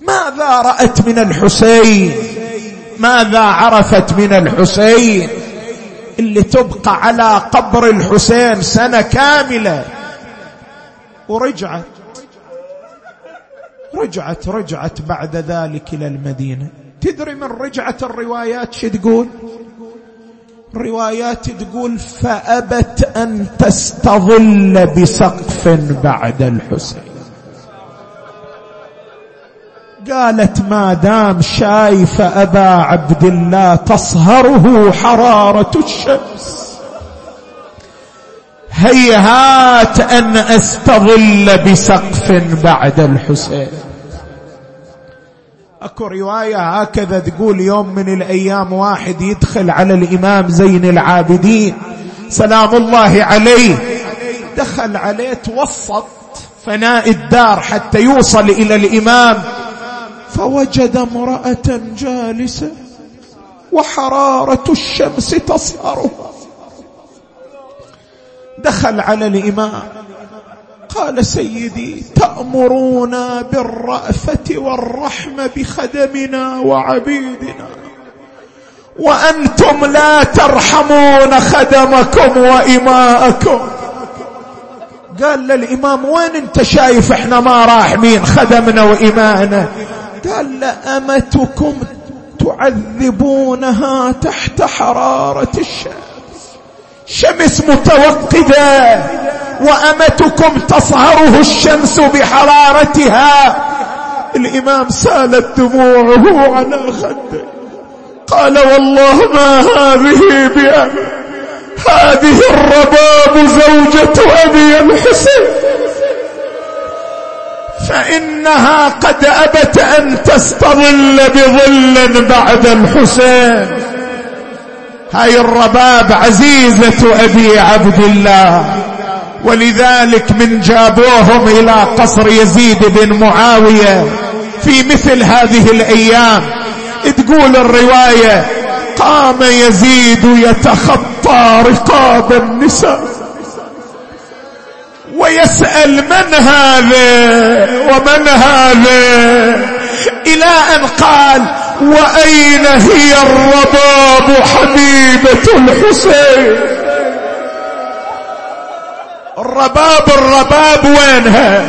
ماذا رأت من الحسين؟ ماذا عرفت من الحسين؟ اللي تبقى على قبر الحسين سنة كاملة. ورجعت. رجعت رجعت بعد ذلك إلى المدينة. تدري من رجعت الروايات شو تقول؟ الروايات تقول فأبت أن تستظل بسقف بعد الحسين. قالت ما دام شايف أبا عبد الله تصهره حرارة الشمس. هيهات أن أستظل بسقف بعد الحسين. أكو رواية هكذا تقول يوم من الأيام واحد يدخل على الإمام زين العابدين. سلام الله عليه. دخل عليه توسط فناء الدار حتى يوصل إلى الإمام. فوجد امرأة جالسة وحرارة الشمس تصهرها. دخل على الإمام. قال سيدي تأمرون بالرأفة والرحمه بخدمنا وعبيدنا وأنتم لا ترحمون خدمكم وإماءكم. قال للإمام وين أنت شايف إحنا ما راحمين خدمنا وإماءنا؟ قال لأمتكم تعذبونها تحت حرارة الشمس. شمس متوقده وأمتكم تصهره الشمس بحرارتها. الإمام سالت دموعه على خده. قال والله ما هذه بأمر هذه الرباب زوجة أبي الحسين. فإنها قد أبت أن تستظل بظل بعد الحسين. هاي الرباب عزيزة أبي عبد الله. ولذلك من جابوهم إلى قصر يزيد بن معاوية في مثل هذه الأيام. تقول الرواية قام يزيد يتخطى رقاب النساء. ويسأل من هذا ومن هذا إلى أن قال وأين هي الرباب حبيبة الحسين؟ الرباب الرباب وينها؟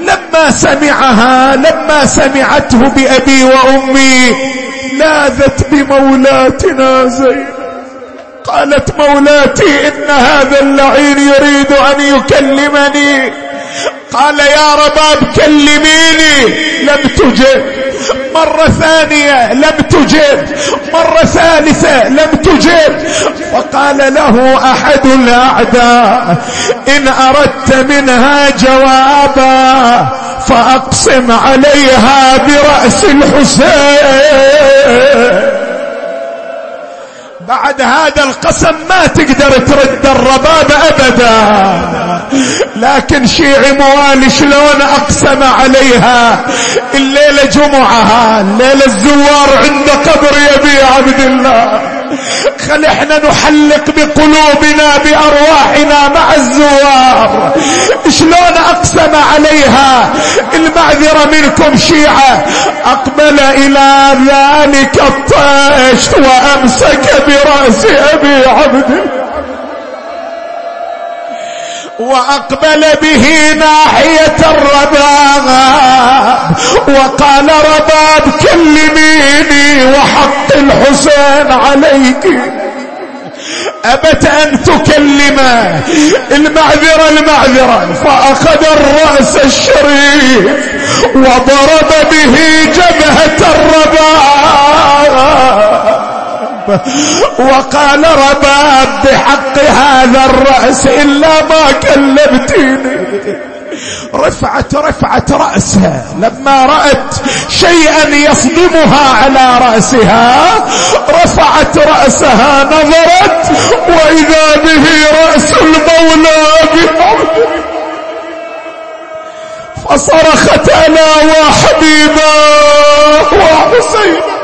لما سمعها لما سمعته بأبي وأمي لاذت بمولاتنا زينب. قالت مولاتي إن هذا اللعين يريد أن يكلمني. قال يا رباب كلميني لم تجب. مرة ثانية. لم تجب. مرة ثالثة. لم تجب. فقال له أحد الأعداء إن أردت منها جوابا فأقسم عليها برأس الحسين. بعد هذا القسم ما تقدر ترد الرباب أبدا. لكن شيعي موالي شلون أقسم عليها؟ الليلة جمعة الليلة الزوار عند قبر يبي عبد الله. خل إحنا نحلق بقلوبنا بأرواحنا مع الزوار. شلون أقسم عليها؟ المعذرة منكم شيعة. أقبل إلى ذلك الطشت وأمسك برأس أبي عبد وأقبل به ناحية الرباب وقال رباب كلميني وحق الحسين عليك. أبت أن تكلمه المعذرة المعذرة فأخذ الرأس الشريف وضرب به جبهة الرباب. وقال رباب بحق هذا الرأس إلا ما كلمتيني رفعت رفعت رأسها. لما رأت شيئا يصدمها على رأسها رفعت رأسها نظرت وإذا به رأس المولى فصرخت ألا وحبيبا وحسينا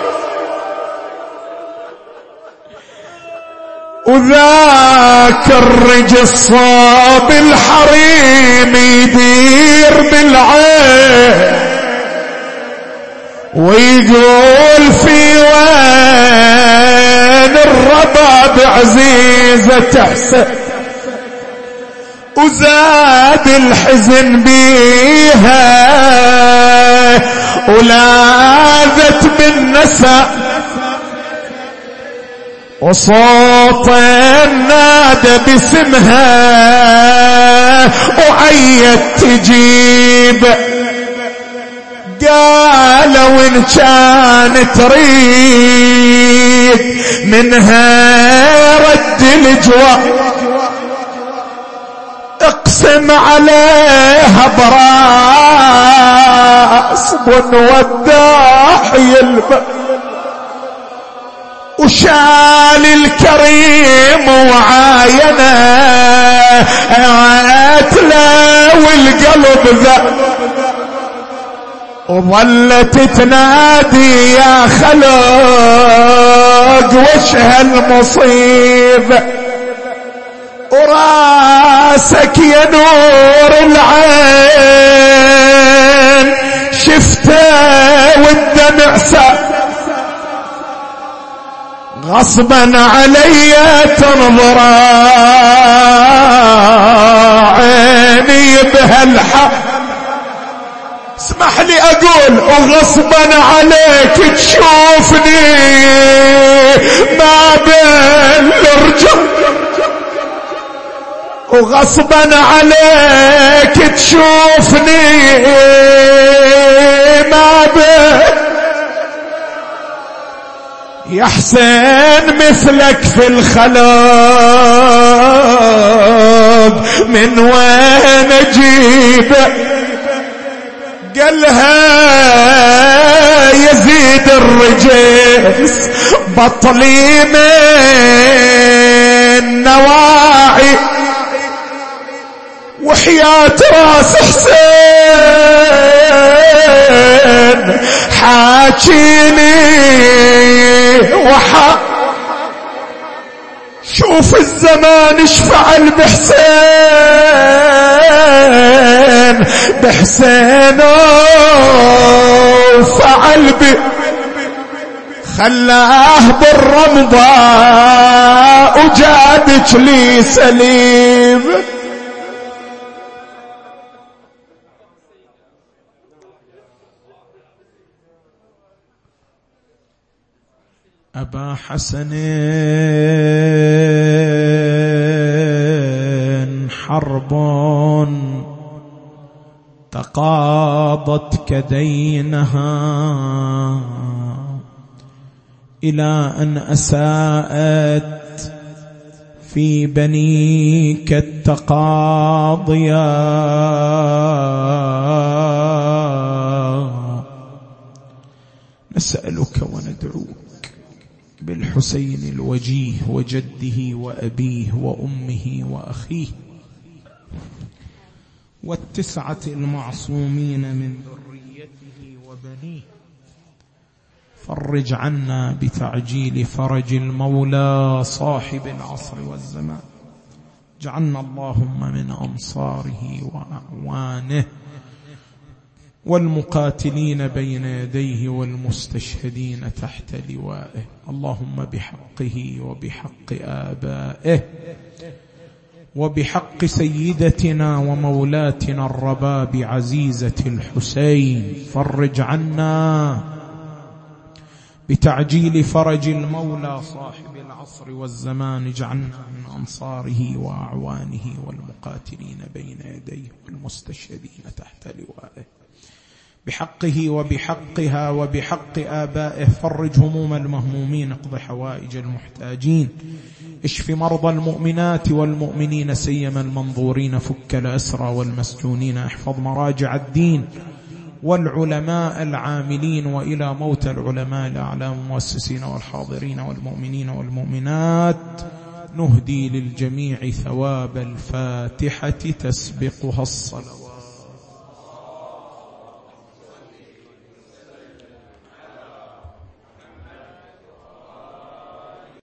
وذاك الرجل صاب الحريم يدير بالعين. ويقول في وين الرباب عزيزة تحسن. وزاد الحزن بيها. ولاذت بالنسأ وصوت نادى باسمها وعيت تجيب. قالوا ان كان تريد منها رد الجواب اقسم عليها براس بن وداح يلبس وشال الكريم وعاينه. له والقلب ذا. وظلت تنادي يا خلق وش هالمصيبة وراسك يا نور العين. شفته والدمع سأ غصبا علي تنظر عيني بهالحق. اسمح لي أقول وغصبا عليك تشوفني ما بين الرجل وغصبا عليك تشوفني ما بين يا حسين مثلك في الخلق من وين اجيبه قالها يزيد الرجس. بطلي من نواعي. وحياة راس حسين. حاكيني وحا. شوف الزمان إيش فعل بحسين بحسين فعل به خلاه بالرمضاء وجادك لي سليم. أبا حسن حرب تقاضت كدينها إلى أن أساءت في بنيك التقاضيا نسألك وندعوك بالحسين الوجيه وجده وأبيه وأمه وأخيه والتسعة المعصومين من ذريته وبنيه. فرج عنا بتعجيل فرج المولى صاحب العصر والزمان. اجعلنا اللهم من أنصاره وأعوانه والمقاتلين بين يديه والمستشهدين تحت لوائه. اللهم بحقه وبحق آبائه وبحق سيدتنا ومولاتنا الرباب عزيزة الحسين. فرج عنا بتعجيل فرج المولى صاحب العصر والزمان. اجعلنا من أنصاره وأعوانه والمقاتلين بين يديه والمستشهدين تحت لوائه. بحقه وبحقها وبحق آبائه فرج هموم المهمومين اقض حوائج المحتاجين. اشف مرضى المؤمنات والمؤمنين سيما المنظورين فك الأسرى والمسجونين. احفظ مراجع الدين والعلماء العاملين وإلى موت العلماء الأعلام المؤسسين والحاضرين والمؤمنين والمؤمنات. نهدي للجميع ثواب الفاتحة تسبقها الصلوات.